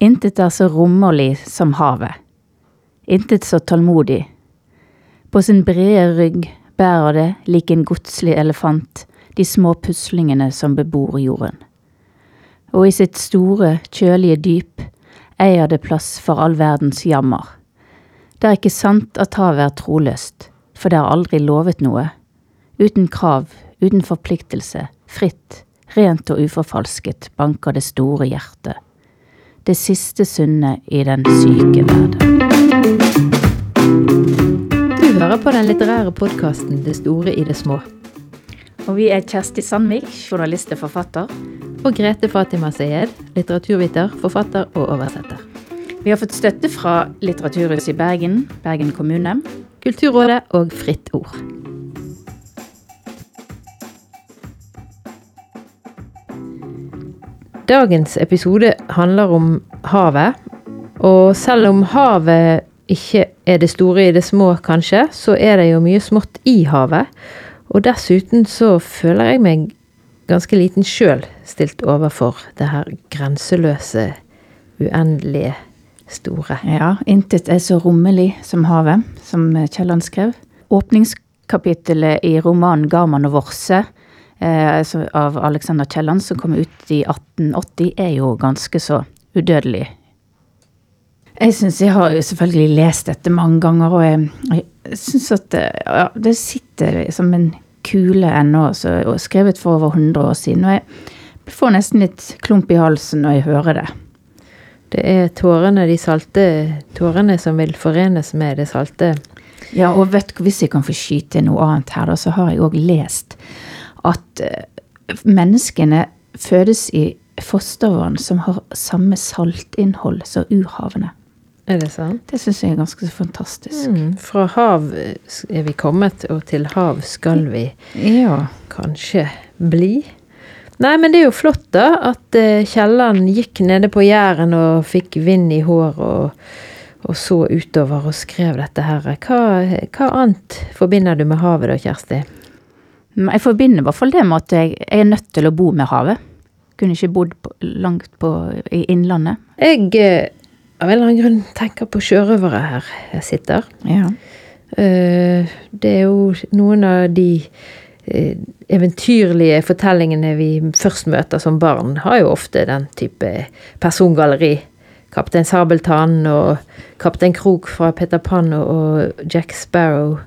Intet er så rommerlig som havet. Intet så tålmodig. På sin brede rygg bærer det, lik en godslig elefant, de små puslingene som bebor jorden. Og i sitt store, kjølige dyp eier det plass for all verdens jammer. Det er ikke sant at havet er troløst, for det har aldri lovet noe. Uten krav, uten forpliktelse, fritt, rent og uforfalsket banker det store hjertet. Det siste sunne i den syke verden. Du hører på den litterære podkasten Det store i det små. Og vi er Kjersti Sandvik, journalist og forfatter. Og Grete Fatima Sayed, litteraturviter, forfatter og oversetter. Vi har fått støtte fra Litteraturhuset i Bergen, Bergen kommune. Kulturrådet og Fritt Ord. Dagens episode handler om havet. Og selv om havet ikke er det store i det små, kanskje, så er det jo mye smått i havet. Og dessuten så føler jeg meg ganske liten sjøl stilt overfor det her grenseløse, uendelige, store. Ja, intet er så rommelig som havet, som Kielland skrev. Åpningskapittelet i romanen 'Garman og Vorse' av Alexander Kielland, som kom ut i 1880, er jo ganske så udødelig. Jeg syns jeg har jo selvfølgelig lest dette mange ganger, og jeg, jeg syns at det, ja, det sitter som en kule ennå, og skrevet for over 100 år siden. Og jeg får nesten litt klump i halsen når jeg hører det. Det er tårene, de salte tårene som vil forenes med det salte. Ja, og vet hvis jeg kan få skyte noe annet her, da, så har jeg òg lest at eh, menneskene fødes i fostervann som har samme saltinnhold som urhavene. Er det sant? Det syns jeg er ganske fantastisk. Mm, fra hav er vi kommet, og til hav skal vi Ja. kanskje bli. Nei, men det er jo flott, da, at eh, Kielland gikk nede på Jæren og fikk vind i hår og, og så utover og skrev dette her. Hva, hva annet forbinder du med havet da, Kjersti? Jeg forbinder i hvert fall det med at jeg, jeg er nødt til å bo med havet. Kunne ikke bodd på, langt på, i innlandet. Jeg eh, av en eller annen grunn tenker på sjørøvere her jeg sitter. Ja. Eh, Det er jo noen av de eh, eventyrlige fortellingene vi først møter som barn, har jo ofte den type persongalleri. Kaptein Sabeltann og Kaptein Krok fra Peter Pan og Jack Sparrow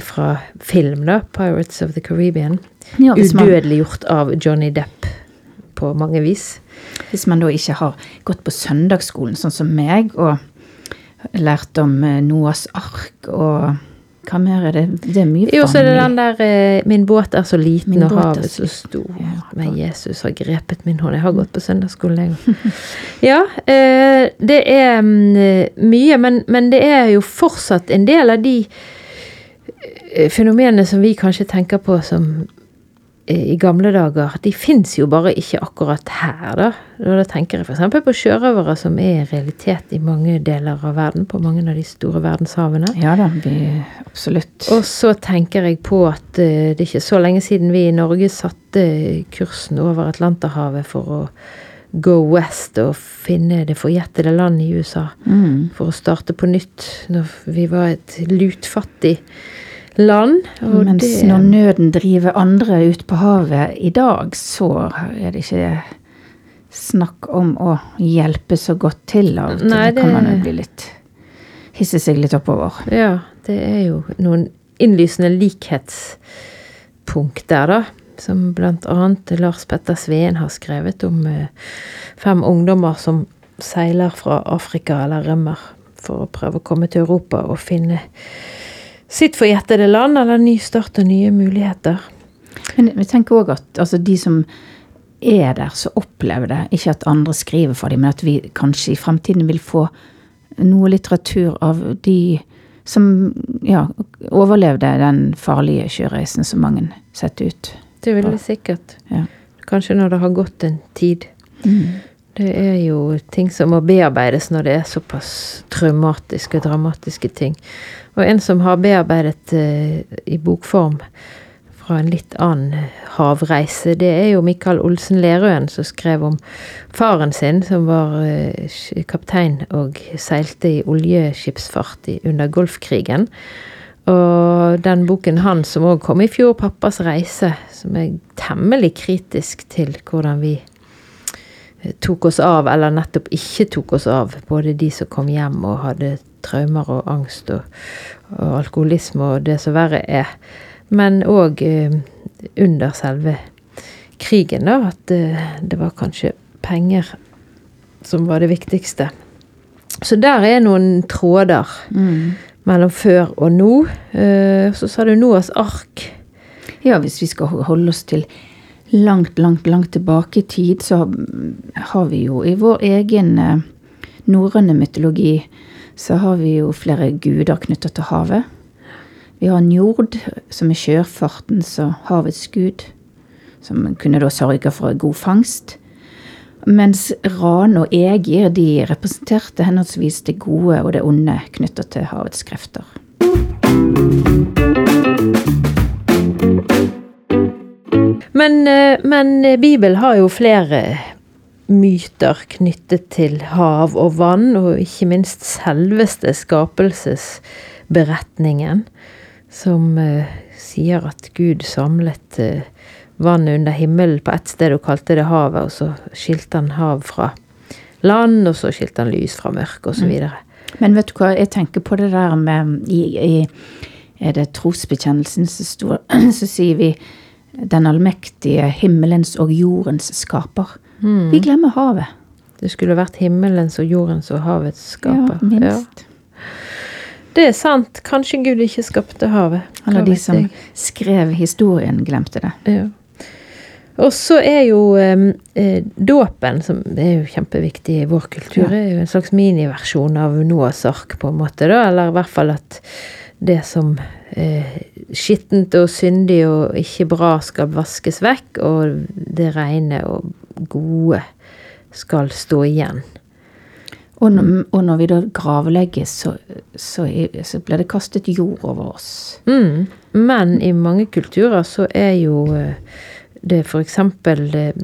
fra film, da. 'Pirates of the Caribbean'. Ja, Udødeliggjort av Johnny Depp på mange vis. hvis man da ikke har gått på søndagsskolen, sånn som meg, og lært om eh, Noas ark og Hva mer er det? Det er mye Jo, så er det den der eh, 'Min båt er så liten Min og havet så så stor'. Ja, Men Jesus har grepet min hånd. Jeg har gått på søndagsskolen, jeg. Ja, eh, det er mm, mye, men, men det er jo fortsatt en del av de fenomenene som vi kanskje tenker på som eh, i gamle dager, de fins jo bare ikke akkurat her, da. Da tenker jeg f.eks. på sjørøvere, som er realitet i mange deler av verden, på mange av de store verdenshavene. Ja da, vi, absolutt. Og så tenker jeg på at eh, det er ikke så lenge siden vi i Norge satte kursen over Atlanterhavet for å go west og finne det forjettede land i USA. Mm. For å starte på nytt når vi var et lutfattig land. Mens det, når nøden driver andre ut på havet i dag, så er det ikke snakk om å hjelpe så godt til av og til. Nei, Det kan man jo bli litt Hisse seg litt oppover. Ja, det er jo noen innlysende likhetspunkt der, da. Som blant annet Lars Petter Sveen har skrevet om eh, fem ungdommer som seiler fra Afrika eller rømmer for å prøve å komme til Europa og finne sitt forjettede land eller ny start og nye muligheter. Men vi tenker òg at altså, de som er der, som opplever det, ikke at andre skriver for dem, men at vi kanskje i fremtiden vil få noe litteratur av de som ja, overlevde den farlige sjøreisen som mange setter ut. Det vil det sikkert. Ja. Kanskje når det har gått en tid. Mm. Det er jo ting som må bearbeides når det er såpass traumatiske og dramatiske ting. Og en som har bearbeidet eh, i bokform fra en litt annen havreise. Det er jo Mikael Olsen Lerøen som skrev om faren sin, som var eh, kaptein og seilte i oljeskipsfart under Golfkrigen. Og den boken hans som òg kom i fjor, 'Pappas reise', som er temmelig kritisk til hvordan vi eh, tok oss av, eller nettopp ikke tok oss av. Både de som kom hjem og hadde traumer og angst og, og alkoholisme og det som verre er. Men òg eh, under selve krigen, da, at eh, det var kanskje penger som var det viktigste. Så der er noen tråder Mm. mellom før og nå. Eh, så sa du Noas ark. Ja, hvis vi skal holde oss til langt, langt, langt tilbake i tid, så har vi jo i vår egen eh, norrøne mytologi så har vi jo flere guder knyttet til havet. Vi har Njord, som er sjøfartens og havets gud, som kunne da sørge for god fangst. Mens Rane og Egir de representerte henholdsvis det gode og det onde knyttet til havets krefter. Men, eh, men eh, Bibelen har jo flere myter knyttet til hav og vann, og ikke minst selveste skapelsesberetningen, som uh, sier at Gud samlet uh, vannet under himmelen på ett sted og kalte det havet, og så skilte han hav fra land, og så skilte han lys fra mørke, osv. Mm. Men vet du hva, jeg tenker på det der med i, i Er det trosbekjennelsen så sier vi den allmektige himmelens og jordens skaper. Vi glemmer havet. Det skulle vært himmelens og jordens og havets skaper. Ja, minst. Det er sant. Kanskje Gud ikke skapte havet. Eller de som jeg. skrev historien, glemte det. Ja. Og så er jo eh, dåpen, som er jo kjempeviktig i vår kultur, Ja. er jo en slags miniversjon av Noahs ark, på en måte. da, Eller i hvert fall at det som eh, skittent og syndig og ikke bra skal vaskes vekk, og det rene og gode skal stå igjen. Og når, og når vi da gravlegges, så, så, så blir det kastet jord over oss. Mm. Men i mange kulturer så er jo eh, det eksempel eh,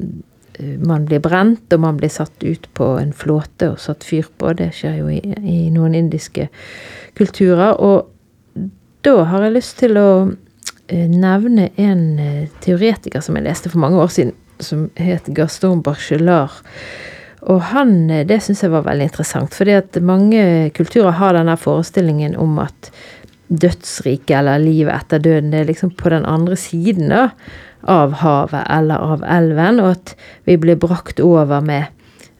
man blir brent, og man blir satt ut på en flåte og satt fyr på. Det skjer jo i, i noen indiske kulturer. Og da har jeg lyst til å eh, nevne en eh, teoretiker som jeg leste for mange år siden, som het Gaston Bachelard. Og han, eh, det syns jeg var veldig interessant, fordi at mange kulturer har denne forestillingen om at dødsriket eller livet etter døden, det er liksom på den andre siden da, av havet eller av elven, og at vi blir brakt over med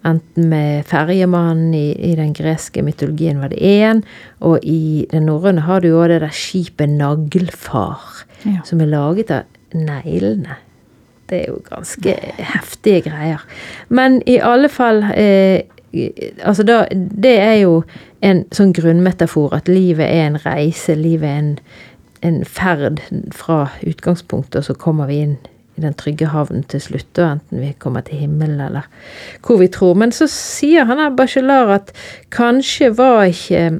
enten med ferjemannen i, i den greske mytologien var det én, og i den norrøne har du jo det der skipet Naglfar, Ja. som er laget av neglene. Det er jo ganske heftige greier. Men i alle fall eh, Altså da, det er jo en sånn grunnmetafor at livet er en reise. Livet er en, en ferd fra utgangspunktet, og så kommer vi inn i den trygge havnen til slutt. Og enten vi kommer til himmelen eller hvor vi tror. Men så sier han her Bachelard at kanskje var ikke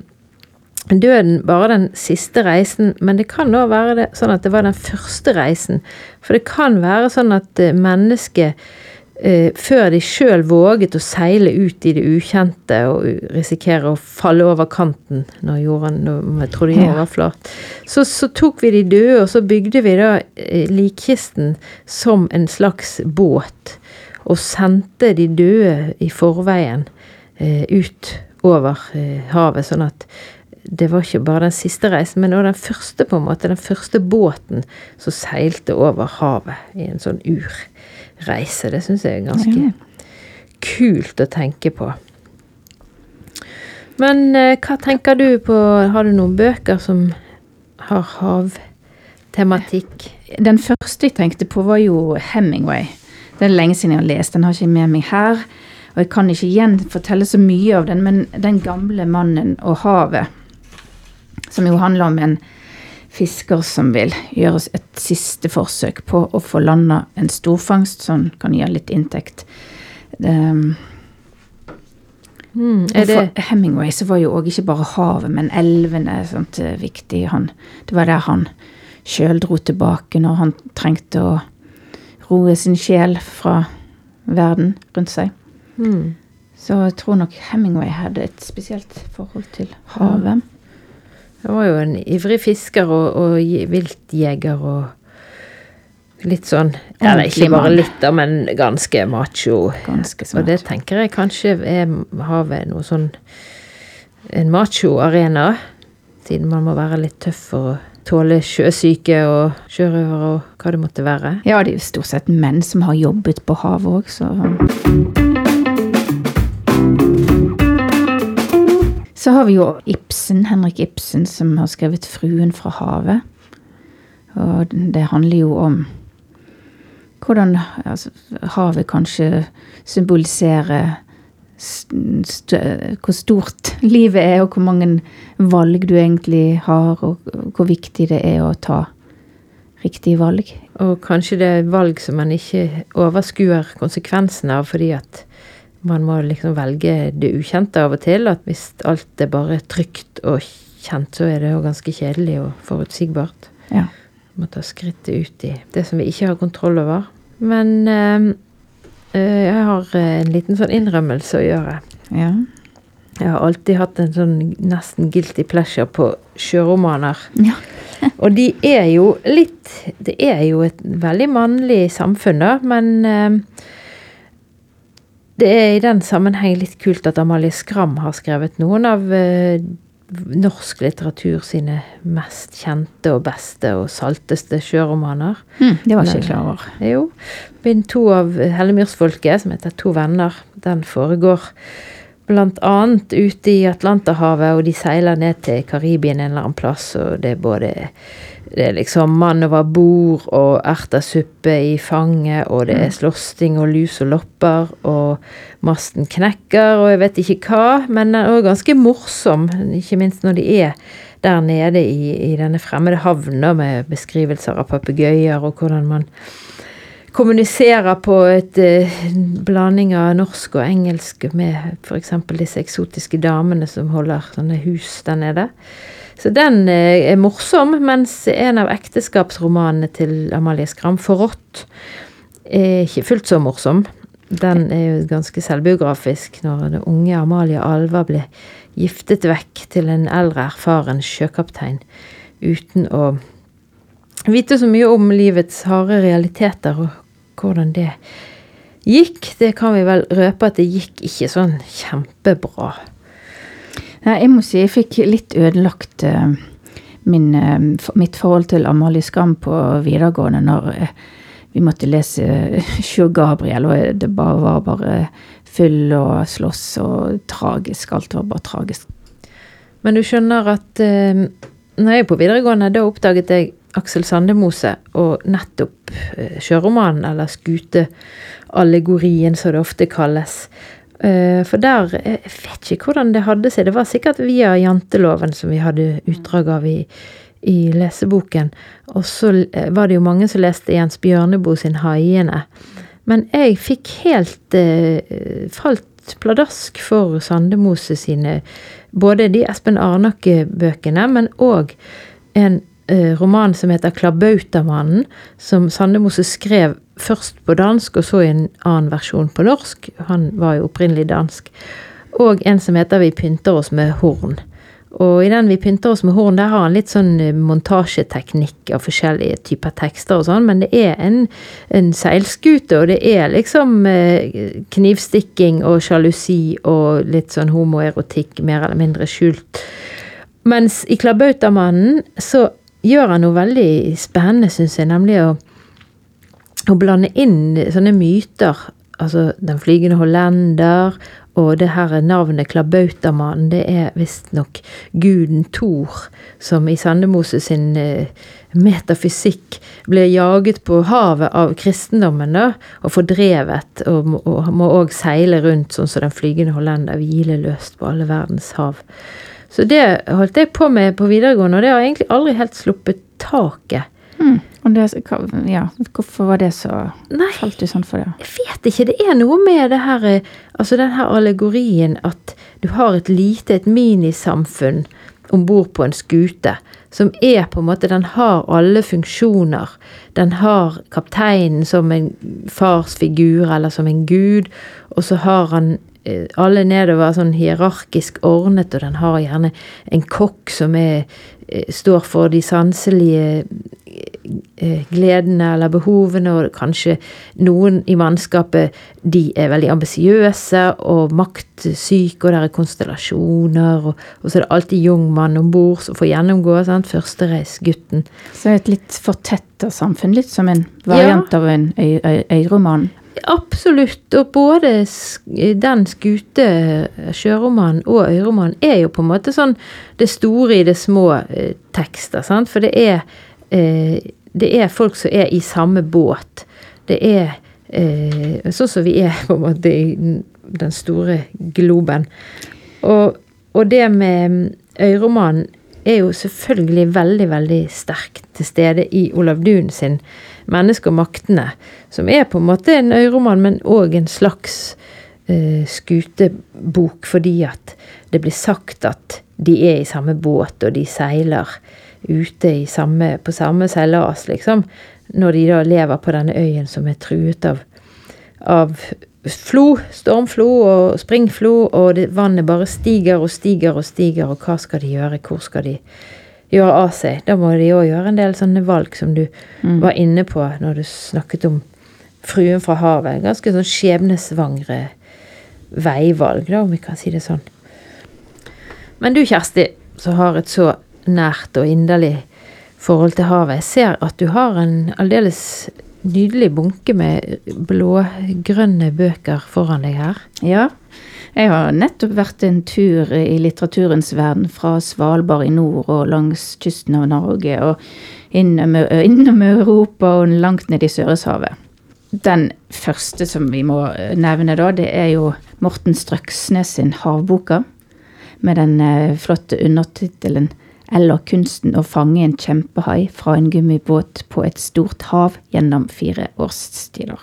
døden bare den siste reisen, men det kan òg være det, sånn at det var den første reisen. For det kan være sånn at eh, mennesket før de sjøl våget å seile ut i det ukjente og risikere å falle over kanten når jorden når trodde jorden var flat, så, så tok vi de døde, og så bygde vi da eh, likkisten som en slags båt. Og sendte de døde i forveien eh, ut over eh, havet, sånn at det var ikke bare den siste reisen, men også den første, på en måte. Den første båten som seilte over havet i en sånn urreise. Det syns jeg er ganske Ja. kult å tenke på. Men eh, hva tenker du på Har du noen bøker som har havtematikk? Den første jeg tenkte på, var jo Hemingway. Det er lenge siden jeg har lest. Den har ikke med meg her. Og jeg kan ikke igjen fortelle så mye av den, men Den gamle mannen og havet, som jo handler om en fisker som vil gjøre et siste forsøk på å få landa en storfangst som kan gi litt inntekt. Um, Mm, det For Hemingway så var jo òg ikke bare havet, men elvene sånt, eh, viktig. Han, det var der han sjøl dro tilbake når han trengte å roe sin sjel fra verden rundt seg. Mm. Så jeg tror nok Hemingway hadde et spesielt forhold til havet. Han var jo en ivrig fisker og, og viltjeger og litt sånn Eller ikke bare litt, da, men ganske macho. Ganske Og det tenker jeg kanskje er havet noe sånn En macho-arena. Siden man må være litt tøff å tåle sjøsyke og sjørøvere og hva det måtte være. Ja, det er jo stort sett menn som har jobbet på havet òg, så Så har vi jo Ibsen, Henrik Ibsen, som har skrevet 'Fruen fra havet'. Og det handler jo om hvordan altså, havet kanskje symboliserer st hvor stort livet er, og hvor mange valg du egentlig har, og hvor viktig det er å ta riktige valg. Og kanskje det er valg som man ikke overskuer konsekvensene av, fordi at man må liksom velge det ukjente av og til. At hvis alt er bare trygt og kjent, så er det jo ganske kjedelig og forutsigbart. Ja. Må ta skrittet ut i det som vi ikke har kontroll over. Men eh, jeg har en liten sånn innrømmelse å gjøre. ja. Jeg har alltid hatt en sånn nesten guilty pleasure på sjøromaner. Ja. Og de er jo litt Det er jo et veldig mannlig samfunn, da, men eh, det er i den sammenheng litt kult at Amalie Skram har skrevet noen av eh, norsk litteratur sine mest kjente og beste og salteste sjøromaner. Mm, det var ikke jeg klar over. Jo. Bind to av Hellemyrsfolket, som heter To venner, den foregår blant annet ute i Atlanterhavet, og de seiler ned til Karibien en eller annen plass, og det er både det er liksom mann over bord og ertesuppe i fanget, og det er slåssing og lus og lopper, og masten knekker, og jeg vet ikke hva, men den er ganske morsom, ikke minst når de er der nede i, i denne fremmede havna med beskrivelser av papegøyer, og hvordan man kommuniserer på et eh, blanding av norsk og engelsk med f.eks. disse eksotiske damene som holder sånne hus der nede. Så den eh, er morsom, mens en av ekteskapsromanene til Amalie Skram, 'Forrådt', er ikke fullt så morsom. Den er jo ganske selvbiografisk når den unge Amalie Alva ble giftet vekk til en eldre, erfaren sjøkaptein uten å vite så mye om livets harde realiteter og hvordan det gikk. Det kan vi vel røpe at det gikk ikke sånn kjempebra. Nei, jeg må si jeg fikk litt ødelagt eh, min, eh, mitt forhold til Amalie Skam på videregående når eh, vi måtte lese Sjø Gabriel, og det bare var bare fyll og slåss og tragisk. Alt var bare tragisk. Men du skjønner at når jeg er på videregående, da oppdaget jeg Aksel Sandemose og nettopp eh, sjøromanen, eller skuteallegorien som det ofte kalles. Eh, for der eh, Jeg vet ikke hvordan det hadde seg. Det var sikkert via janteloven som vi hadde utdrag av i, i leseboken. Og så eh, var det jo mange som leste Jens Bjørneboe sin 'Haiene'. Men jeg fikk helt eh, falt pladask for Sandemose sine Både de Espen Arnake-bøkene, men òg en eh, roman som heter 'Klabautamannen', som Sandemose skrev først på dansk, og så i en annen versjon på norsk. Han var jo opprinnelig dansk. Og en som heter 'Vi pynter oss med horn'. Og i den 'Vi pynter oss med horn', der har han litt sånn eh, montasjeteknikk av forskjellige typer tekster og sånn, men det er en, en seilskute, og det er liksom eh, knivstikking og sjalusi og litt sånn homoerotikk, mer eller mindre skjult. Mens i 'Klabautamannen' så gjør han noe veldig spennende, syns jeg, nemlig å å blande inn sånne myter, altså Den flygende hollender og det her navnet Klabautamannen, det er visstnok guden Thor, som i Sandemose sin eh, metafysikk ble jaget på havet av kristendommen da, og fordrevet, og, må- òg seile rundt sånn som Den flygende hollender, hvileløst på alle verdens hav. Så det holdt jeg på med på videregående, og det har egentlig aldri helt sluppet taket. Hm. Det, ja, hvorfor var det så Nei. Falt du sånn for det? Jeg vet ikke. Det er noe med det her eh, Altså den her allegorien at du har et lite, et minisamfunn, om bord på en skute, som er på en måte Den har alle funksjoner. Den har kapteinen som en farsfigur eller som en gud, og så har han eh, alle nedover sånn hierarkisk ordnet, og den har gjerne en kokk som er, eh, står for de sanselige gledene eller behovene, og kanskje noen i mannskapet de er veldig ambisiøse og maktsyke, og det er konstellasjoner, og, og så er det alltid Jungmann om bord som får gjennomgå. sant, Førstereisgutten. Så et litt fortetta samfunn, litt som en variant av en øy- øy- øyroman. Absolutt. Og både den skute, sjøromanen og øyromanen er jo på en måte sånn det store i det små eh, tekster. sant? For det er, eh, det er folk som er i samme båt. Det er eh, sånn som vi er på en måte i den- store globen. Og, og det med øyromanen er jo selvfølgelig veldig, veldig sterkt til stede i Olav Duun sin 'Mennesket og maktene', som er på en måte en øyroman, men òg en slags eh, skutebok, fordi at det blir sagt at de er i samme båt, og de seiler ute i samme, på samme seilas, liksom. Når de da lever på denne øyen som er truet av, av flo, stormflo og springflo, og det, vannet bare stiger og stiger og stiger, og hva skal de gjøre, hvor skal de gjøre av seg? Da må de òg gjøre en del sånne valg som du var inne på når du snakket om fruen fra havet. Ganske sånn skjebnesvangre veivalg, da, om vi kan si det sånn. Men du, Kjersti, som har et så nært og inderlig forhold til havet, jeg ser at du har en aldeles nydelig bunke med blågrønne bøker foran deg her. Ja, jeg har nettopp vært en tur i litteraturens verden fra Svalbard i nord og langs kysten av Norge og innom, innom Europa og langt ned i Søreshavet. Den første som vi må nevne da, det er jo Morten Strøksnes sin Havboka. Med den flotte undertittelen 'Eller kunsten å fange en kjempehai fra en gummibåt på et stort hav gjennom fire årstider'.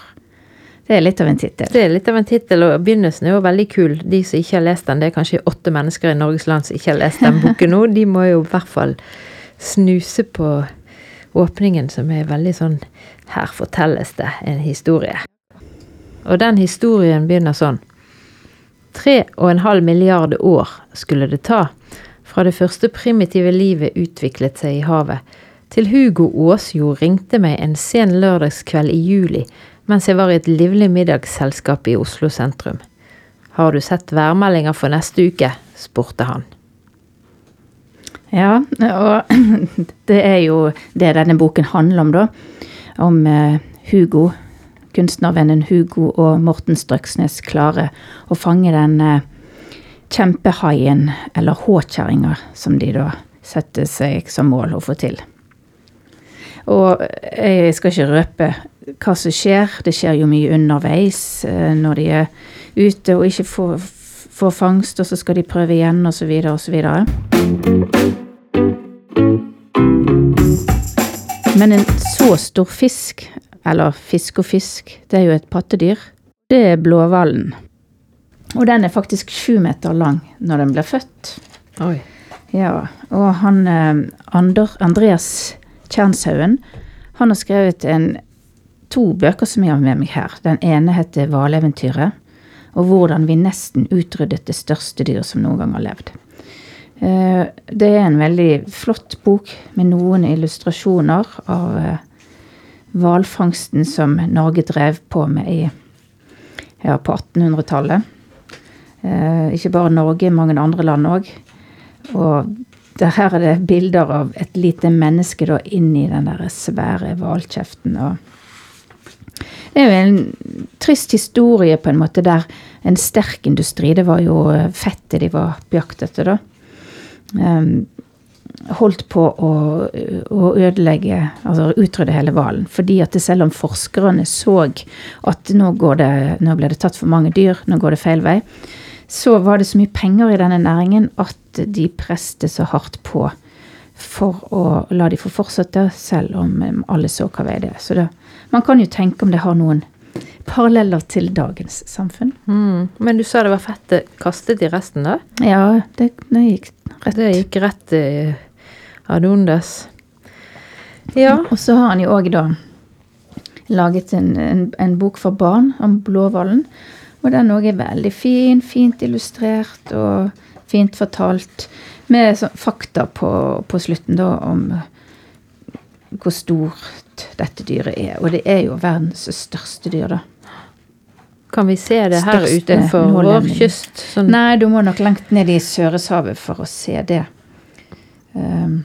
Det er litt av en tittel. Det er litt av en tittel, og begynnelsen er jo veldig kul. De som ikke har lest den, det er kanskje åtte mennesker i Norges land som ikke har lest den boken nå, de må jo i hvert fall snuse på åpningen, som er veldig sånn Her fortelles det en historie. Og den historien begynner sånn. Tre og en halv milliard år skulle det ta fra det første primitive livet utviklet seg i havet, til Hugo Åsjord ringte meg en sen lørdagskveld i juli mens jeg var i et livlig middagsselskap i Oslo sentrum. Har du sett værmeldinger for neste uke? spurte han. Ja, og det er jo det denne boken handler om, da. Om eh, Hugo, kunstnervennen Hugo og Morten Strøksnes klarer å fange den eh, kjempehaien, eller håkjerringa, som de da setter seg som mål å få til. Og jeg skal ikke røpe hva som skjer. Det skjer jo mye underveis eh, når de er ute og ikke får, får fangst, og så skal de prøve igjen, osv., osv. Men en så stor fisk, eller fisk og fisk, det er jo et pattedyr. Det er blåhvalen. Og den er faktisk sju meter lang når den blir født. Oi. Ja, og han eh, Ander, Andreas Tjernshaugen, han har skrevet en, to bøker som jeg har med meg her. Den ene heter Hvaleventyret, og hvordan vi nesten utryddet det største dyr som noen gang har levd. Eh, Det er en veldig flott bok med noen illustrasjoner av eh, hvalfangsten som Norge drev på med i, ja, på 1800-tallet. Eh, Ikke bare Norge, mange andre land òg. Og der her er det bilder av et lite menneske da inni den der svære hvalkjeften. det er jo en trist historie på en måte der en sterk industri, det var jo eh, fettet de var på jakt etter, da. Um, holdt på å, å ødelegge, altså utrydde hele hvalen. Fordi at det selv om forskerne så at nå, går det, nå ble det tatt for mange dyr, nå går det feil vei, så var det så mye penger i denne næringen at de preste så hardt på for å la de få fortsette, selv om alle så hva vei det er. Så det, man kan jo tenke om det har noen paralleller til dagens samfunn. Mm. Men du sa det var fettet kastet i resten, da? Ja, det, det gikk Rett. Det gikk rett i adondes. Ja. Og så har han jo òg da laget en, en, en bok for barn om blåhvalen. Og den òg er veldig fin, fint illustrert og fint fortalt. Med fakta på, på slutten da om hvor stort dette dyret er. Og det er jo verdens største dyr, da. Kan vi se det her Største utenfor vår kyst? Sånn, Nei, du må nok langt ned i Søreshavet for å se det. Um,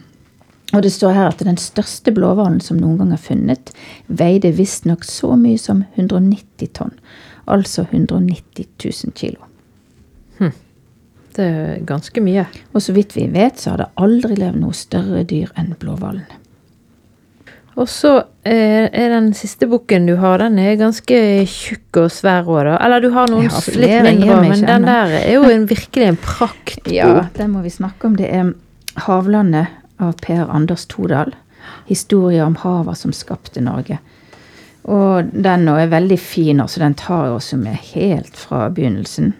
og det står her at den største blåhvalen som noen gang er funnet, veide visstnok så mye som 190 tonn. Altså 190 000 kilo. Det er ganske mye. Og så vidt vi vet, så har det aldri levd noe større dyr enn blåhvalen. Og så eh, er den siste boken du har, den er ganske tjukk og svær òg, da. Eller du har noen har litt mindre men den der er jo en, virkelig en praktbok. Ja, den må vi snakke om. Det er 'Havlandet' av Per Anders Todal. Historier om havet som skapte Norge. Og den er veldig fin, altså. Den tar oss også med helt fra begynnelsen.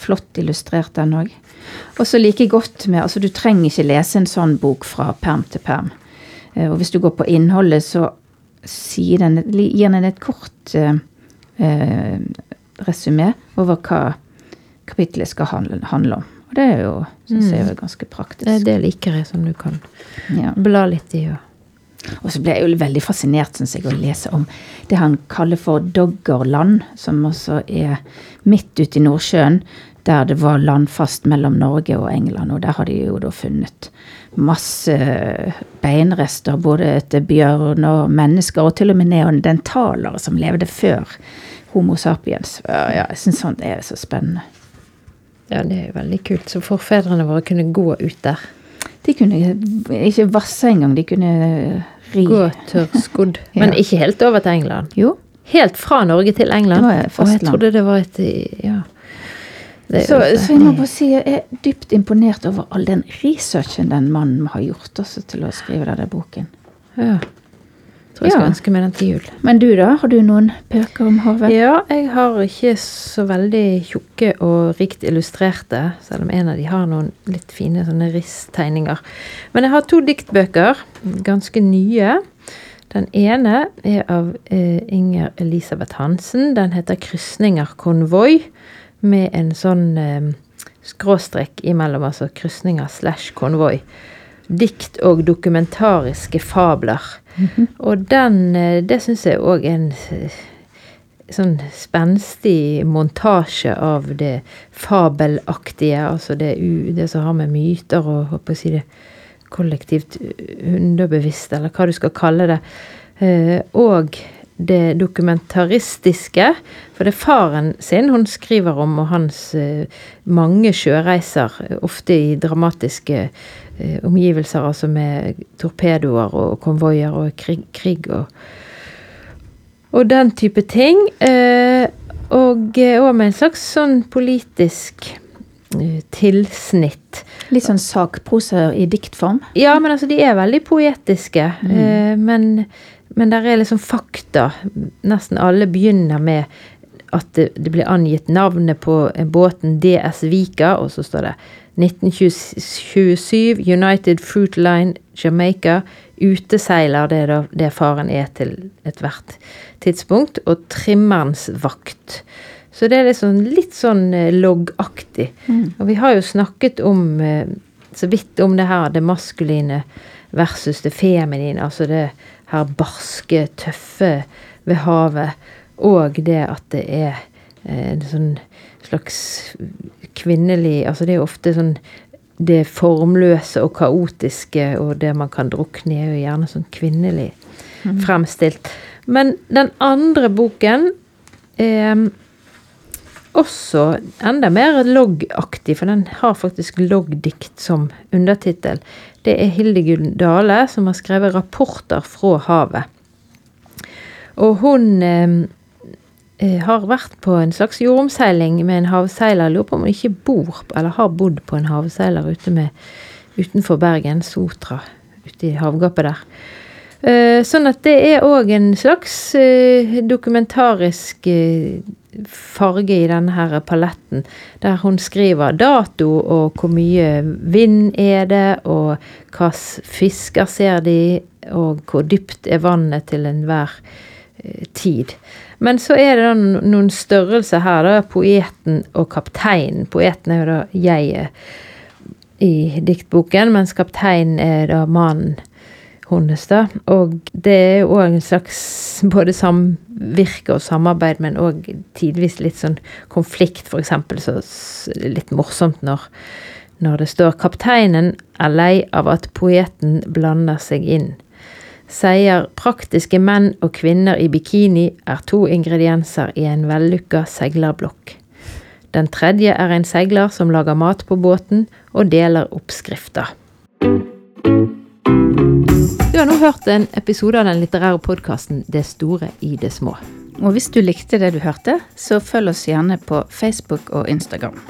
Flott illustrert, den òg. Og så like godt med Altså, du trenger ikke lese en sånn bok fra perm til perm. Eh, Og hvis du går på innholdet, så den, gir den et kort eh, eh, resymé over hva kapittelet skal handle, handle om. Og det er jo, syns jeg, er ganske praktisk. Det, det liker jeg, som du kan Ja. bla litt i. Og. Og så ble jeg jo veldig fascinert synes jeg, å lese om det han kaller for Doggerland, som også er midt ute i Nordsjøen, der det var landfast mellom Norge og England. Og der har de jo da funnet masse beinrester, både etter bjørn og mennesker, og til og med neandertalere som levde før Homo sapiens. Ja, jeg syns sånt er så spennende. Ja, det er jo veldig kult. Så forfedrene våre kunne gå ut der. De kunne ikke vasse engang, de kunne ri. Gå tørrskodd. Ja. Men ikke helt over til England. Jo, Helt fra Norge til England. Det var Og jeg fastland. trodde det var et Ja. Det Så, så jeg må bare si jeg er dypt imponert over all den researchen den mannen har gjort også til å skrive denne boken. ja. Tror jeg skal Ja. ønske meg den til jul. Men du da, har du noen bøker om havet? Ja, jeg har ikke så veldig tjukke og rikt illustrerte, selv om en av de har noen litt fine sånne risstegninger. Men jeg har to diktbøker, ganske nye. Den ene er av eh, Inger Elisabeth Hansen. Den heter 'Krysninger konvoi', med en sånn eh, skråstrek imellom, altså krysninger slash konvoi. Dikt og dokumentariske fabler. Og den, eh, det syns jeg òg er en sånn spenstig montasje av det fabelaktige, altså det, det som har med myter og håper å si det, kollektivt underbevisst, eller hva du skal kalle det, eh, og det dokumentaristiske. For det er faren sin hun skriver om, og hans eh, mange sjøreiser, ofte i dramatiske eh, omgivelser, altså med torpedoer og konvoier og krig, krig og og den type ting. Eh, og òg med en slags sånn politisk eh, tilsnitt. Litt sånn sakproser i diktform? Ja, men altså, de er veldig poetiske. Mm. men, men der er liksom fakta. Nesten alle begynner med at det, det blir angitt navnet på båten DS Vika, og så står det 1927 United Fruit Line Jamaica. Uteseiler, det er da det faren er til ethvert tidspunkt. Og trimmerens vakt. Så det er liksom litt sånn loggaktig. Mm. Og vi har jo snakket om eh, så vidt om det her, det maskuline versus det feminine. Altså det her barske, tøffe ved havet. Og det at det er eh, en sånn slags kvinnelig Altså det er jo ofte sånn det formløse og kaotiske og det man kan drukne i, er jo gjerne sånn kvinnelig fremstilt. Men den andre boken er også enda mer loggaktig, for den har faktisk loggdikt som undertittel. Det er Hildegunn Dale som har skrevet 'Rapporter fra havet'. Og hun eh, eh, har vært på en slags jordomseiling med en havseiler. Lurer på om hun ikke bor, eller har bodd på en havseiler ute med, utenfor Bergen, Sotra, ute i havgapet der. Eh, sånn at det er òg en slags eh, dokumentarisk eh, farge i denne her paletten, der hun skriver dato og hvor mye vind er det, og hvilke fisker ser de, og hvor dypt er vannet til enhver eh, tid. Men så er det noen størrelser her, da. Poeten og kapteinen. Poeten er jo da jeget i diktboken, mens kapteinen er da mannen hennes, da. Og det er jo òg en slags både samvirke og samarbeid, men òg tidvis litt sånn konflikt, eksempel. Så litt morsomt når, når det står 'Kapteinen er lei av at poeten blander seg inn' sier praktiske menn og kvinner i bikini er to ingredienser i en vellykka seglerblokk. Den tredje er en segler som lager mat på båten og deler oppskrifter. Du har nå hørt en episode av den litterære podkasten Det store i det små. Og hvis du likte det du hørte, så følg oss gjerne på Facebook og Instagram.